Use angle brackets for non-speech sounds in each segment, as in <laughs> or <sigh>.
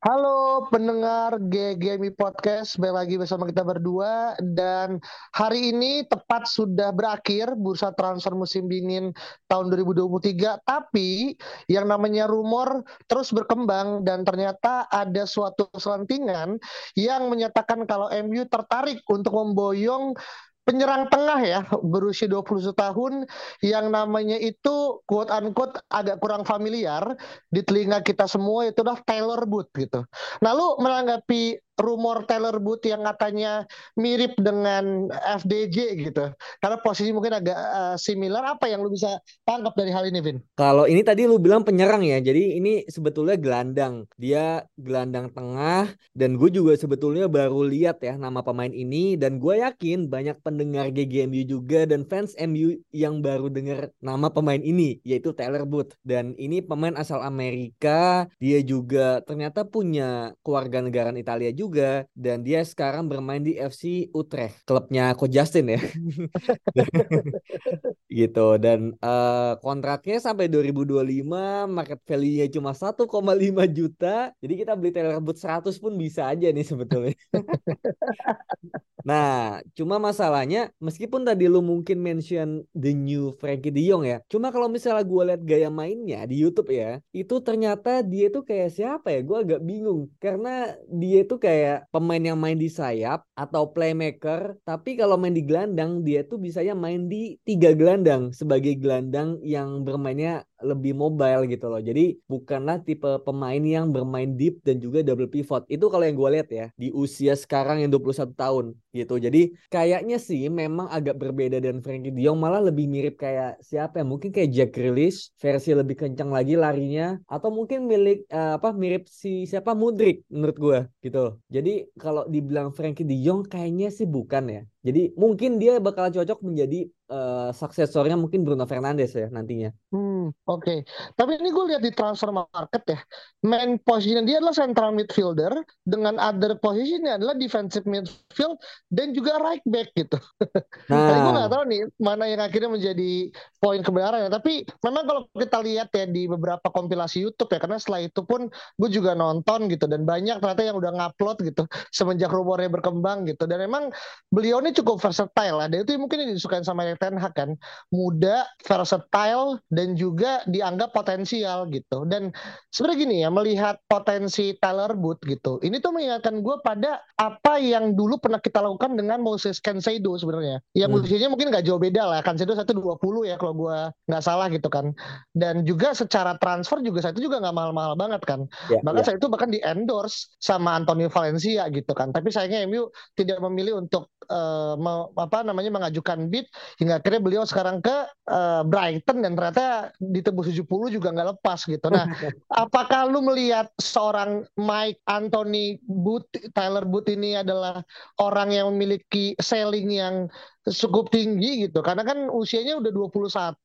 Halo pendengar GGMI Podcast, balik lagi bersama kita berdua. Dan hari ini tepat sudah berakhir bursa transfer musim dingin tahun 2023 tapi yang namanya rumor terus berkembang dan ternyata ada suatu selentingan yang menyatakan kalau MU tertarik untuk memboyong penyerang tengah ya berusia 21 tahun yang namanya itu quote unquote agak kurang familiar di telinga kita semua itu adalah Taylor Booth gitu. Lalu menanggapi rumor Taylor Booth yang katanya mirip dengan FDJ gitu. Karena posisi mungkin agak uh, similar apa yang lu bisa tangkap dari hal ini Vin? Kalau ini tadi lu bilang penyerang ya. Jadi ini sebetulnya gelandang. Dia gelandang tengah dan gue juga sebetulnya baru lihat ya nama pemain ini dan gue yakin banyak pendengar GGMU juga dan fans MU yang baru dengar nama pemain ini yaitu Taylor Booth dan ini pemain asal Amerika. Dia juga ternyata punya keluarga negaraan Italia juga juga. Dan dia sekarang bermain di FC Utrecht klubnya Coach Justin ya. <laughs> Gitu. Dan uh, kontraknya sampai 2025 market value-nya cuma 1,5 juta. Jadi kita beli Taylor Booth 100 pun bisa aja nih sebetulnya. <laughs> Nah, cuma masalahnya meskipun tadi lu mungkin mention the new Frankie De Jong ya. Cuma kalau misalnya gue lihat gaya mainnya di YouTube ya, itu ternyata dia tuh kayak siapa ya? Gue agak bingung. Karena dia tuh kayak pemain yang main di sayap atau playmaker, tapi kalau main di gelandang dia tuh bisanya main di tiga gelandang sebagai gelandang yang bermainnya lebih mobile gitu loh. Jadi bukanlah tipe pemain yang bermain deep dan juga double pivot. Itu kalau yang gue lihat ya di usia sekarang yang 21 tahun gitu. Jadi kayaknya sih memang agak berbeda dengan Frankie De Jong malah lebih mirip kayak siapa ya? Mungkin kayak Jack Grealish versi lebih kencang lagi larinya atau mungkin milik uh, apa mirip si siapa Mudrik menurut gue gitu. Jadi kalau dibilang Frankie De Jong kayaknya sih bukan ya. Jadi mungkin dia bakal cocok menjadi uh, suksesornya mungkin Bruno Fernandes ya nantinya. Hmm, oke. Okay. Tapi ini gue lihat di transfer market ya, main posisinya dia adalah central midfielder dengan other posisinya adalah defensive midfield dan juga right back gitu. <laughs> Nah, Tapi gue nggak tahu nih mana yang akhirnya menjadi poin kebenarannya. Tapi memang kalau kita lihat ya di beberapa kompilasi YouTube ya, karena setelah itu pun gue juga nonton gitu dan banyak ternyata yang udah ngupload gitu semenjak rumornya berkembang gitu. Dan memang beliau ini cukup versatile lah. Dan itu mungkin yang disukai sama Ten Hag kan. Muda, versatile, dan juga dianggap potensial gitu. Dan sebenarnya gini ya, melihat potensi Tyler Booth gitu. Ini tuh mengingatkan gue pada apa yang dulu pernah kita lakukan dengan Moses Cancelo sebenarnya. Yang hmm. usianya mungkin nggak jauh beda lah. Dua puluh ya kalau gue nggak salah gitu kan. Dan juga secara transfer juga saya itu juga nggak mahal-mahal banget kan. Yeah, bahkan yeah. saya itu bahkan di endorse sama Antonio Valencia gitu kan. Tapi sayangnya MU tidak memilih untuk uh, uh, apa namanya mengajukan bid hingga akhirnya beliau sekarang ke uh, Brighton dan ternyata ditebus 70 juga nggak lepas gitu. Nah, <laughs> apakah lu melihat seorang Mike Anthony Booth, Tyler Booth ini adalah orang yang memiliki selling yang cukup tinggi gitu karena kan usianya udah 21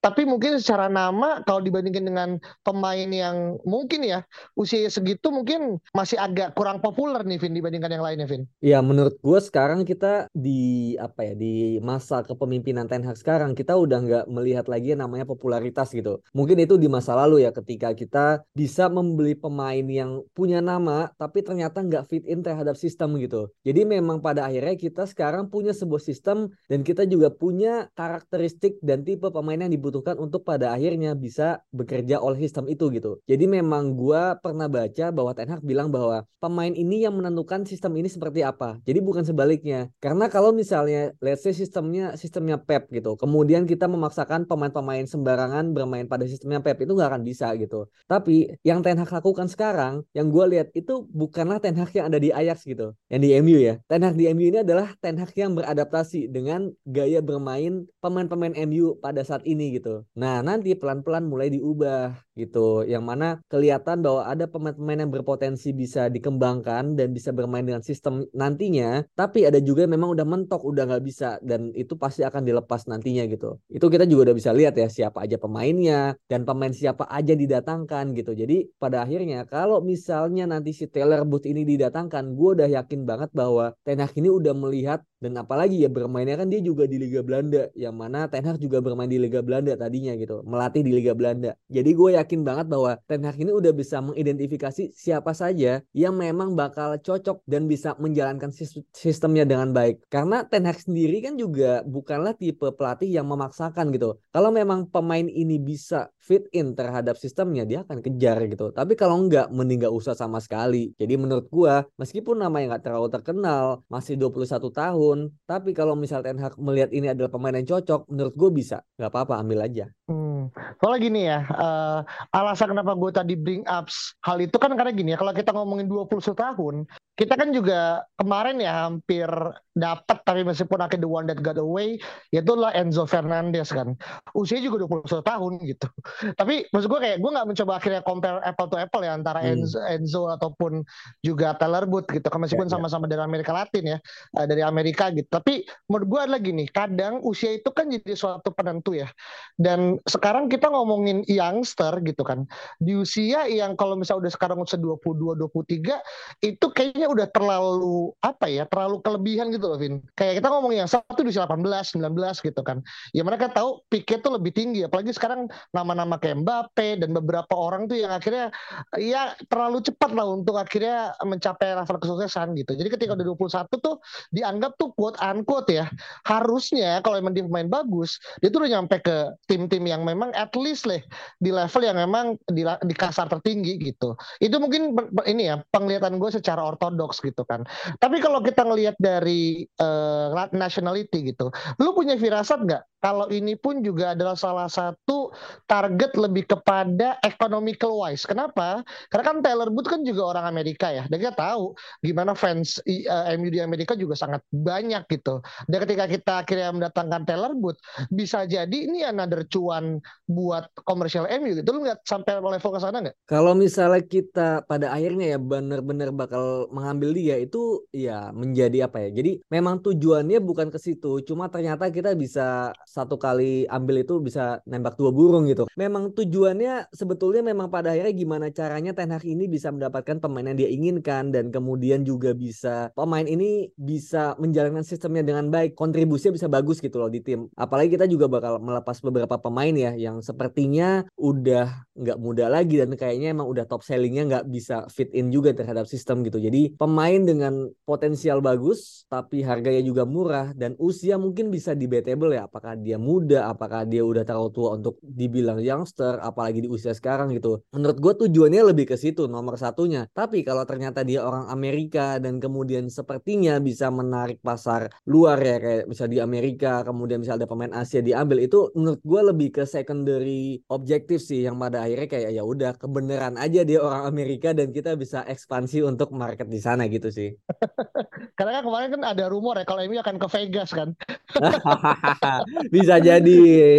tapi mungkin secara nama kalau dibandingkan dengan pemain yang mungkin ya usia segitu mungkin masih agak kurang populer nih Vin dibandingkan yang lainnya Vin. Ya menurut gue sekarang kita di apa ya di masa kepemimpinan Ten Hag sekarang kita udah nggak melihat lagi yang namanya popularitas gitu. Mungkin itu di masa lalu ya ketika kita bisa membeli pemain yang punya nama tapi ternyata nggak fit in terhadap sistem gitu. Jadi memang pada akhirnya kita sekarang punya sebuah sistem dan kita juga punya karakteristik dan tipe pemain yang dibutuhkan untuk pada akhirnya bisa bekerja oleh sistem itu gitu. Jadi memang gue pernah baca bahwa Ten Hag bilang bahwa pemain ini yang menentukan sistem ini seperti apa. Jadi bukan sebaliknya. Karena kalau misalnya let's say sistemnya sistemnya Pep gitu, kemudian kita memaksakan pemain-pemain sembarangan bermain pada sistemnya Pep itu nggak akan bisa gitu. Tapi yang Ten Hag lakukan sekarang, yang gue lihat itu bukanlah Ten Hag yang ada di Ajax gitu, yang di MU ya. Ten Hag di MU ini adalah Ten Hag yang beradaptasi beradaptasi dengan gaya bermain pemain-pemain MU pada saat ini gitu. Nah, nanti pelan-pelan mulai diubah gitu. Yang mana kelihatan bahwa ada pemain-pemain yang berpotensi bisa dikembangkan dan bisa bermain dengan sistem nantinya, tapi ada juga yang memang udah mentok, udah nggak bisa dan itu pasti akan dilepas nantinya gitu. Itu kita juga udah bisa lihat ya siapa aja pemainnya dan pemain siapa aja didatangkan gitu. Jadi pada akhirnya kalau misalnya nanti si Taylor Booth ini didatangkan, gue udah yakin banget bahwa Ten Hag ini udah melihat dan apalagi ya bermainnya kan dia juga di Liga Belanda yang mana Ten Hag juga bermain di Liga Belanda tadinya gitu melatih di Liga Belanda jadi gue yakin banget bahwa Ten Hag ini udah bisa mengidentifikasi siapa saja yang memang bakal cocok dan bisa menjalankan sistemnya dengan baik karena Ten Hag sendiri kan juga bukanlah tipe pelatih yang memaksakan gitu kalau memang pemain ini bisa fit in terhadap sistemnya dia akan kejar gitu tapi kalau enggak mending gak usah sama sekali jadi menurut gue meskipun namanya nggak terlalu terkenal masih 21 tahun tahun. Tapi kalau misal Ten Hag melihat ini adalah pemain yang cocok, menurut gue bisa. Nggak apa-apa, ambil aja. Hmm. Soalnya gini ya, uh, alasan kenapa gue tadi bring up hal itu kan karena gini ya, kalau kita ngomongin 21 tahun, kita kan juga kemarin ya hampir dapat tapi meskipun akhirnya the one that got away yaitu lah Enzo Fernandez kan. Usia juga 21 tahun gitu. <laughs> Tapi maksud gue kayak gue nggak mencoba akhirnya compare apple to apple ya antara hmm. Enzo, Enzo ataupun juga Taylor Booth gitu kan meskipun ya, ya. sama-sama dari Amerika Latin ya eh, dari Amerika gitu. Tapi menurut gue lagi nih kadang usia itu kan jadi suatu penentu ya. Dan sekarang kita ngomongin youngster gitu kan. Di usia yang kalau misalnya udah sekarang usia 22 23 itu kayaknya kayaknya udah terlalu apa ya terlalu kelebihan gitu loh Vin. Kayak kita ngomong yang satu di usia 18 19 gitu kan. Ya mereka tahu Pique tuh lebih tinggi. Apalagi sekarang nama-nama kayak Mbappe dan beberapa orang tuh yang akhirnya ya terlalu cepat lah untuk akhirnya mencapai level kesuksesan gitu. Jadi ketika udah 21 tuh dianggap tuh quote unquote ya harusnya kalau emang dia pemain bagus dia tuh udah nyampe ke tim-tim yang memang at least lah di level yang memang di, di kasar tertinggi gitu. Itu mungkin ini ya penglihatan gue secara ortodok ortodoks gitu kan. Tapi kalau kita ngelihat dari uh, nationality gitu, lu punya firasat nggak kalau ini pun juga adalah salah satu target lebih kepada economical wise. Kenapa? Karena kan Taylor Booth kan juga orang Amerika ya. Dan kita tahu gimana fans uh, eh, MU di Amerika juga sangat banyak gitu. Dan ketika kita akhirnya mendatangkan Taylor Booth, bisa jadi ini another cuan buat komersial MU gitu. Lu nggak sampai level ke sana nggak? Kalau misalnya kita pada akhirnya ya benar-benar bakal mengambil dia itu ya menjadi apa ya? Jadi memang tujuannya bukan ke situ, cuma ternyata kita bisa satu kali ambil itu bisa nembak dua burung gitu. Memang tujuannya sebetulnya memang pada akhirnya gimana caranya Ten Hag ini bisa mendapatkan pemain yang dia inginkan dan kemudian juga bisa pemain ini bisa menjalankan sistemnya dengan baik, kontribusinya bisa bagus gitu loh di tim. Apalagi kita juga bakal melepas beberapa pemain ya yang sepertinya udah nggak muda lagi dan kayaknya emang udah top sellingnya nggak bisa fit in juga terhadap sistem gitu. Jadi pemain dengan potensial bagus tapi harganya juga murah dan usia mungkin bisa debatable ya apakah dia muda, apakah dia udah terlalu tua untuk dibilang youngster, apalagi di usia sekarang gitu. Menurut gue tujuannya lebih ke situ nomor satunya. Tapi kalau ternyata dia orang Amerika dan kemudian sepertinya bisa menarik pasar luar ya kayak bisa di Amerika, kemudian bisa ada pemain Asia diambil itu menurut gue lebih ke secondary objektif sih yang pada akhirnya kayak ya udah kebenaran aja dia orang Amerika dan kita bisa ekspansi untuk market sana gitu sih. <laughs> Karena kan kemarin kan ada rumor ya kalau ini akan ke Vegas kan. <laughs> bisa jadi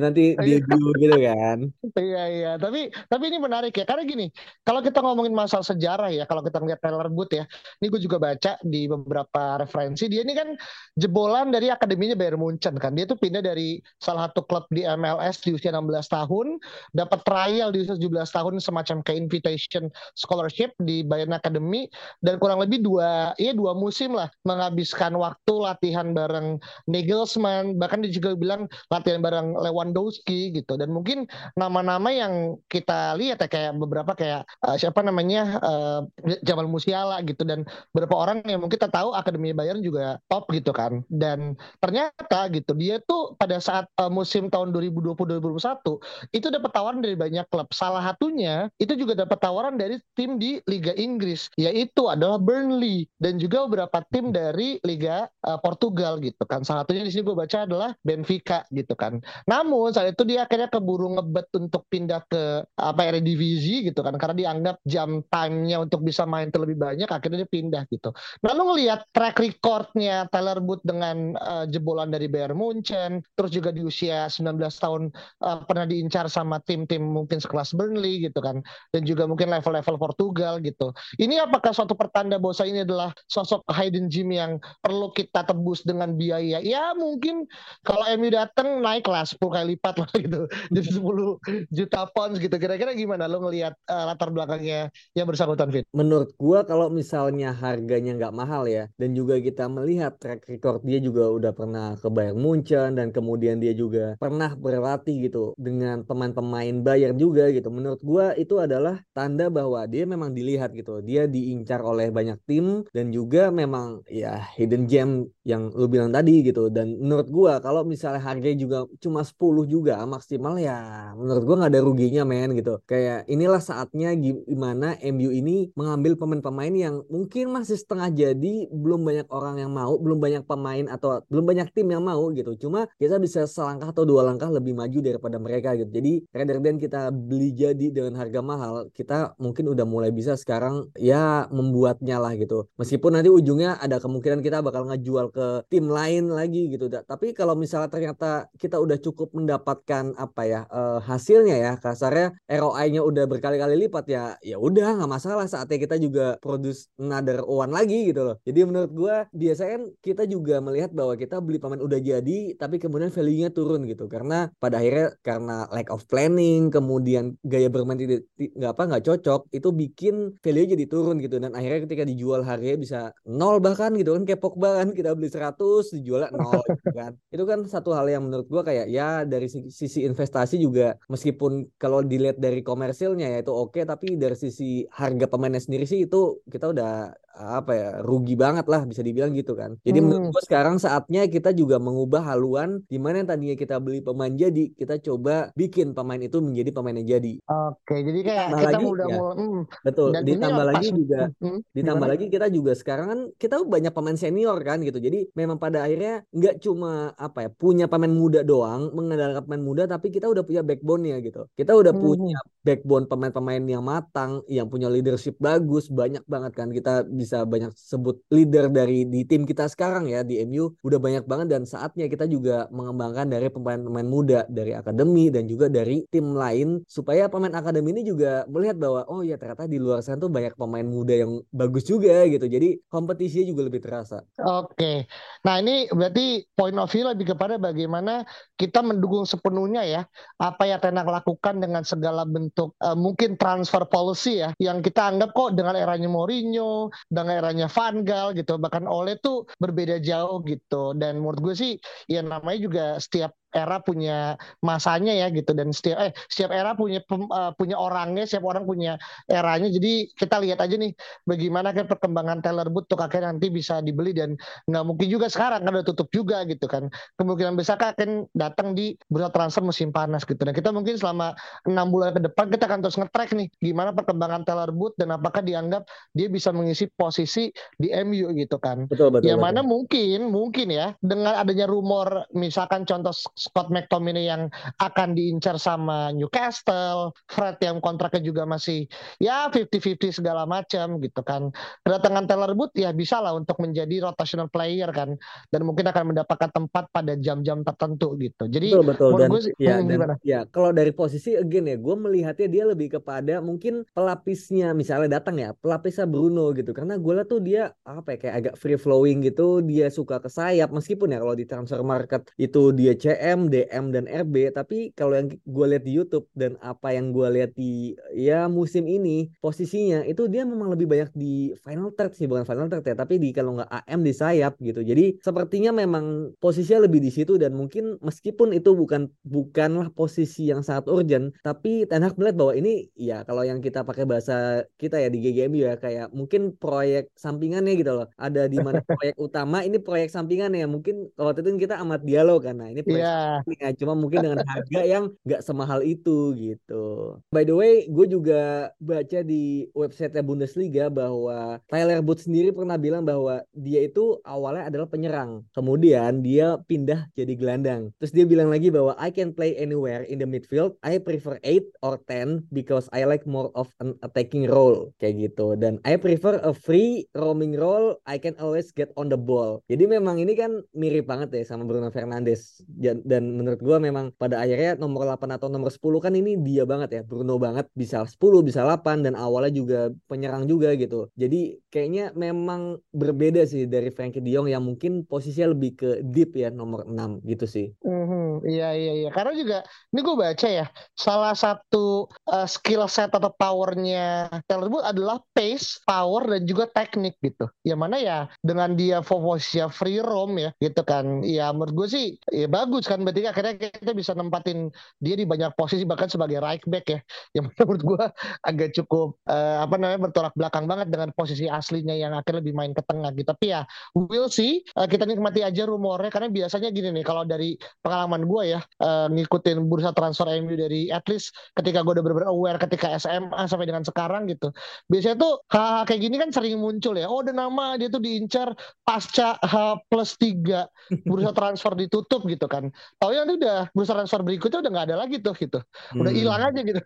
nanti <laughs> dulu gitu kan. Iya iya, tapi tapi ini menarik ya karena gini, kalau kita ngomongin masalah sejarah ya, kalau kita ngeliat Taylor Booth ya, ini gue juga baca di beberapa referensi dia ini kan jebolan dari akademinya Bayern Munchen kan. Dia tuh pindah dari salah satu klub di MLS di usia 16 tahun, dapat trial di usia 17 tahun semacam kayak invitation scholarship di Bayern Academy dan kurang lebih dua ya dua musim lah menghabiskan waktu latihan bareng Nagelsmann bahkan dia juga bilang latihan bareng Lewandowski gitu. Dan mungkin nama-nama yang kita lihat ya kayak beberapa kayak uh, siapa namanya uh, Jamal Musiala gitu. Dan beberapa orang yang mungkin kita tahu akademi Bayern juga top gitu kan. Dan ternyata gitu dia tuh pada saat uh, musim tahun 2020-2021 itu dapat tawaran dari banyak klub. Salah satunya itu juga dapat tawaran dari tim di Liga Inggris yaitu adalah Burnley dan juga beberapa tim dari Liga uh, Portugal gitu kan. Salah satunya di sini gue baca adalah Benfica gitu kan. Namun saat itu dia akhirnya keburu ngebet untuk pindah ke apa divisi gitu kan karena dianggap jam time-nya untuk bisa main terlebih banyak akhirnya dia pindah gitu. Nah lu ngelihat track recordnya Tyler Booth dengan uh, jebolan dari Bayern Munchen, terus juga di usia 19 tahun uh, pernah diincar sama tim-tim mungkin sekelas Burnley gitu kan, dan juga mungkin level-level Portugal gitu. Ini apakah suatu pertanda bahwa ini adalah sosok hidden gem yang perlu kita tebus dengan biaya? Ya mungkin kalau MU datang naik lah 10 kali lipat lah gitu, <laughs> jadi 10 juta pounds gitu. Kira-kira gimana lo ngelihat uh, latar belakangnya yang bersangkutan Fit? Menurut gua kalau misalnya harganya nggak mahal ya, dan juga kita melihat track record dia juga udah pernah ke Bayern Munchen dan kemudian dia juga pernah berlatih gitu dengan pemain-pemain Bayern juga gitu. Menurut gua itu adalah tanda bahwa dia memang dilihat gitu. Dia diincar oleh banyak tim dan juga memang ya hidden gem yang lu bilang tadi gitu. Dan menurut gua kalau misalnya harganya juga cuma 10 juga maksimal ya menurut gua nggak ada ruginya men gitu. Kayak inilah saatnya gimana MU ini mengambil pemain-pemain yang mungkin masih setengah jadi belum banyak orang yang mau, belum banyak pemain atau belum banyak tim yang mau gitu. Cuma kita bisa selangkah atau dua langkah lebih maju daripada mereka gitu. Jadi rather than kita beli jadi dengan harga mahal, kita mungkin udah mulai bisa sekarang ya membuatnya lah gitu. Meskipun nanti ujungnya ada kemungkinan kita bakal ngejual ke tim lain lagi gitu. Tapi kalau misalnya ternyata kita udah cukup mendapatkan apa ya uh, hasilnya ya kasarnya ROI-nya udah berkali-kali lipat ya ya udah nggak masalah saatnya kita juga produce another one lagi gitu loh. Jadi menurut gue biasanya kan kita juga melihat bahwa kita beli pemain udah jadi tapi kemudian value-nya turun gitu karena pada akhirnya karena lack of planning kemudian gaya bermain tidak apa nggak cocok itu bikin value jadi turun gitu dan akhirnya ketika dijual harganya bisa nol bahkan gitu kan kayak Pogba kan kita beli 100 dijual nol gitu kan. <laughs> Itu kan satu hal yang menurut gue kayak ya dari sisi investasi juga meskipun kalau dilihat dari komersilnya ya itu oke tapi dari sisi harga pemainnya sendiri sih itu kita udah apa ya rugi banget lah bisa dibilang gitu kan. Jadi hmm. menurut gue sekarang saatnya kita juga mengubah haluan di mana yang tadinya kita beli pemain jadi kita coba bikin pemain itu menjadi pemain yang jadi. Oke, jadi kayak ditambah kita lagi, udah ya, mulai hmm. betul. Dan ditambah lagi pas, juga hmm, ditambah gimana? lagi kita juga sekarang kan kita banyak pemain senior kan gitu. Jadi memang pada akhirnya nggak cuma apa ya punya pemain muda doang mengandalkan pemain muda tapi kita udah punya backbone ya gitu. Kita udah hmm. punya backbone pemain-pemain yang matang, yang punya leadership bagus, banyak banget kan kita bisa bisa banyak sebut leader dari di tim kita sekarang ya di MU udah banyak banget dan saatnya kita juga mengembangkan dari pemain-pemain muda dari akademi dan juga dari tim lain supaya pemain akademi ini juga melihat bahwa oh ya ternyata di luar sana tuh banyak pemain muda yang bagus juga gitu jadi kompetisinya juga lebih terasa. Oke, nah ini berarti point of view lebih kepada bagaimana kita mendukung sepenuhnya ya apa yang Tenak lakukan dengan segala bentuk uh, mungkin transfer policy ya yang kita anggap kok dengan eranya Mourinho dengan eranya Van Gaal gitu bahkan Ole tuh berbeda jauh gitu. Dan menurut gue sih ya namanya juga setiap era punya masanya ya gitu. Dan setiap eh setiap era punya uh, punya orangnya setiap orang punya eranya. Jadi kita lihat aja nih bagaimana kan perkembangan Taylor Booth tuh kakek nanti bisa dibeli dan nggak mungkin juga sekarang kan udah tutup juga gitu kan. Kemungkinan besar kan akan datang di bursa transfer musim panas gitu. Dan kita mungkin selama enam bulan ke depan kita akan terus ngetrack nih gimana perkembangan Taylor Booth dan apakah dianggap dia bisa mengisi posisi di MU gitu kan. Betul, betul, yang betul. mana mungkin mungkin ya dengan adanya rumor misalkan contoh Scott McTominay yang akan diincar sama Newcastle, Fred yang kontraknya juga masih ya 50-50 segala macam gitu kan. Kedatangan Taylor Booth ya bisa lah untuk menjadi rotational player kan dan mungkin akan mendapatkan tempat pada jam-jam tertentu gitu. Jadi betul, betul. Dan, gue, ya, hmm, dan, gimana? ya kalau dari posisi again ya gue melihatnya dia lebih kepada mungkin pelapisnya misalnya datang ya pelapisnya Bruno gitu karena gue lihat tuh dia apa ya kayak agak free flowing gitu dia suka ke sayap meskipun ya kalau di transfer market itu dia CM DM, DM dan RB tapi kalau yang gue lihat di YouTube dan apa yang gue lihat di ya musim ini posisinya itu dia memang lebih banyak di final third sih bukan final third ya tapi di kalau nggak AM di sayap gitu. Jadi sepertinya memang posisinya lebih di situ dan mungkin meskipun itu bukan bukanlah posisi yang sangat urgent tapi Ten Hag melihat bahwa ini ya kalau yang kita pakai bahasa kita ya di GGMU ya kayak mungkin proyek sampingannya gitu loh. Ada di mana <laughs> proyek utama ini proyek sampingan ya mungkin kalau itu kita amat dialog kan nah ini proyek yeah ya, cuma mungkin dengan harga yang nggak semahal itu gitu. By the way, gue juga baca di website Bundesliga bahwa Tyler Booth sendiri pernah bilang bahwa dia itu awalnya adalah penyerang, kemudian dia pindah jadi gelandang. Terus dia bilang lagi bahwa I can play anywhere in the midfield. I prefer 8 or 10 because I like more of an attacking role kayak gitu. Dan I prefer a free roaming role. I can always get on the ball. Jadi memang ini kan mirip banget ya sama Bruno Fernandes. Dan menurut gue memang pada akhirnya nomor 8 atau nomor 10 kan ini dia banget ya. Bruno banget bisa 10, bisa 8 dan awalnya juga penyerang juga gitu. Jadi kayaknya memang berbeda sih dari Frankie De Jong yang mungkin posisinya lebih ke deep ya nomor 6 gitu sih. Mm -hmm. Iya iya iya. Karena juga ini gue baca ya salah satu uh, skill set atau powernya Taylor Booth adalah pace, power dan juga teknik gitu. Yang mana ya dengan dia fokusnya free roam ya gitu kan. Ya menurut gue sih ya bagus kan berarti akhirnya kita bisa nempatin dia di banyak posisi bahkan sebagai right back ya. Yang <laughs> menurut gue agak cukup uh, apa namanya bertolak belakang banget dengan posisi aslinya yang akhirnya lebih main ke tengah gitu. Tapi ya we'll see. Uh, kita nikmati aja rumornya karena biasanya gini nih kalau dari pengalaman gue ya uh, ngikutin bursa transfer MU dari at least ketika gue udah benar-benar aware ketika SMA sampai dengan sekarang gitu. Biasanya tuh hal, -hal kayak gini kan sering muncul ya. Oh, ada nama dia tuh diincar pasca H plus tiga bursa <laughs> transfer ditutup gitu kan. Tahu ya nanti udah bursa transfer berikutnya udah nggak ada lagi tuh gitu. Udah hmm. hilang hmm. aja gitu.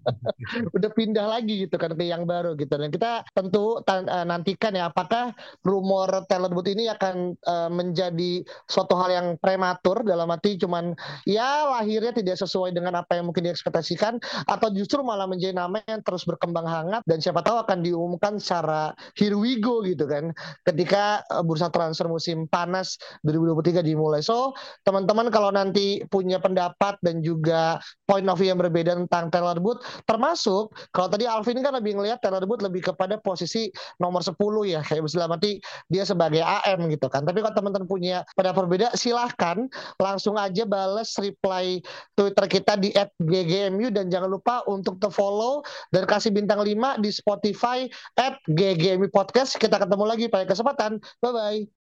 <laughs> udah pindah lagi gitu kan ke yang baru gitu. Dan kita tentu uh, nantikan ya apakah rumor talent boot ini akan uh, menjadi suatu hal yang prematur dalam arti cuman ya lahirnya tidak sesuai dengan apa yang mungkin diekspektasikan atau justru malah menjadi nama yang terus berkembang hangat dan siapa tahu akan diumumkan secara here we go gitu kan ketika eh, bursa transfer musim panas 2023 dimulai. So, teman-teman kalau nanti punya pendapat dan juga point of view yang berbeda tentang Taylor Booth termasuk kalau tadi Alvin kan lebih ngelihat Taylor Booth lebih kepada posisi nomor 10 ya kayak misalnya mati dia sebagai AM gitu kan. Tapi kalau teman-teman punya pendapat berbeda silahkan langsung aja bales reply Twitter kita di @ggmu dan jangan lupa untuk te follow dan kasih bintang 5 di Spotify @ggmu podcast. Kita ketemu lagi pada kesempatan. Bye bye.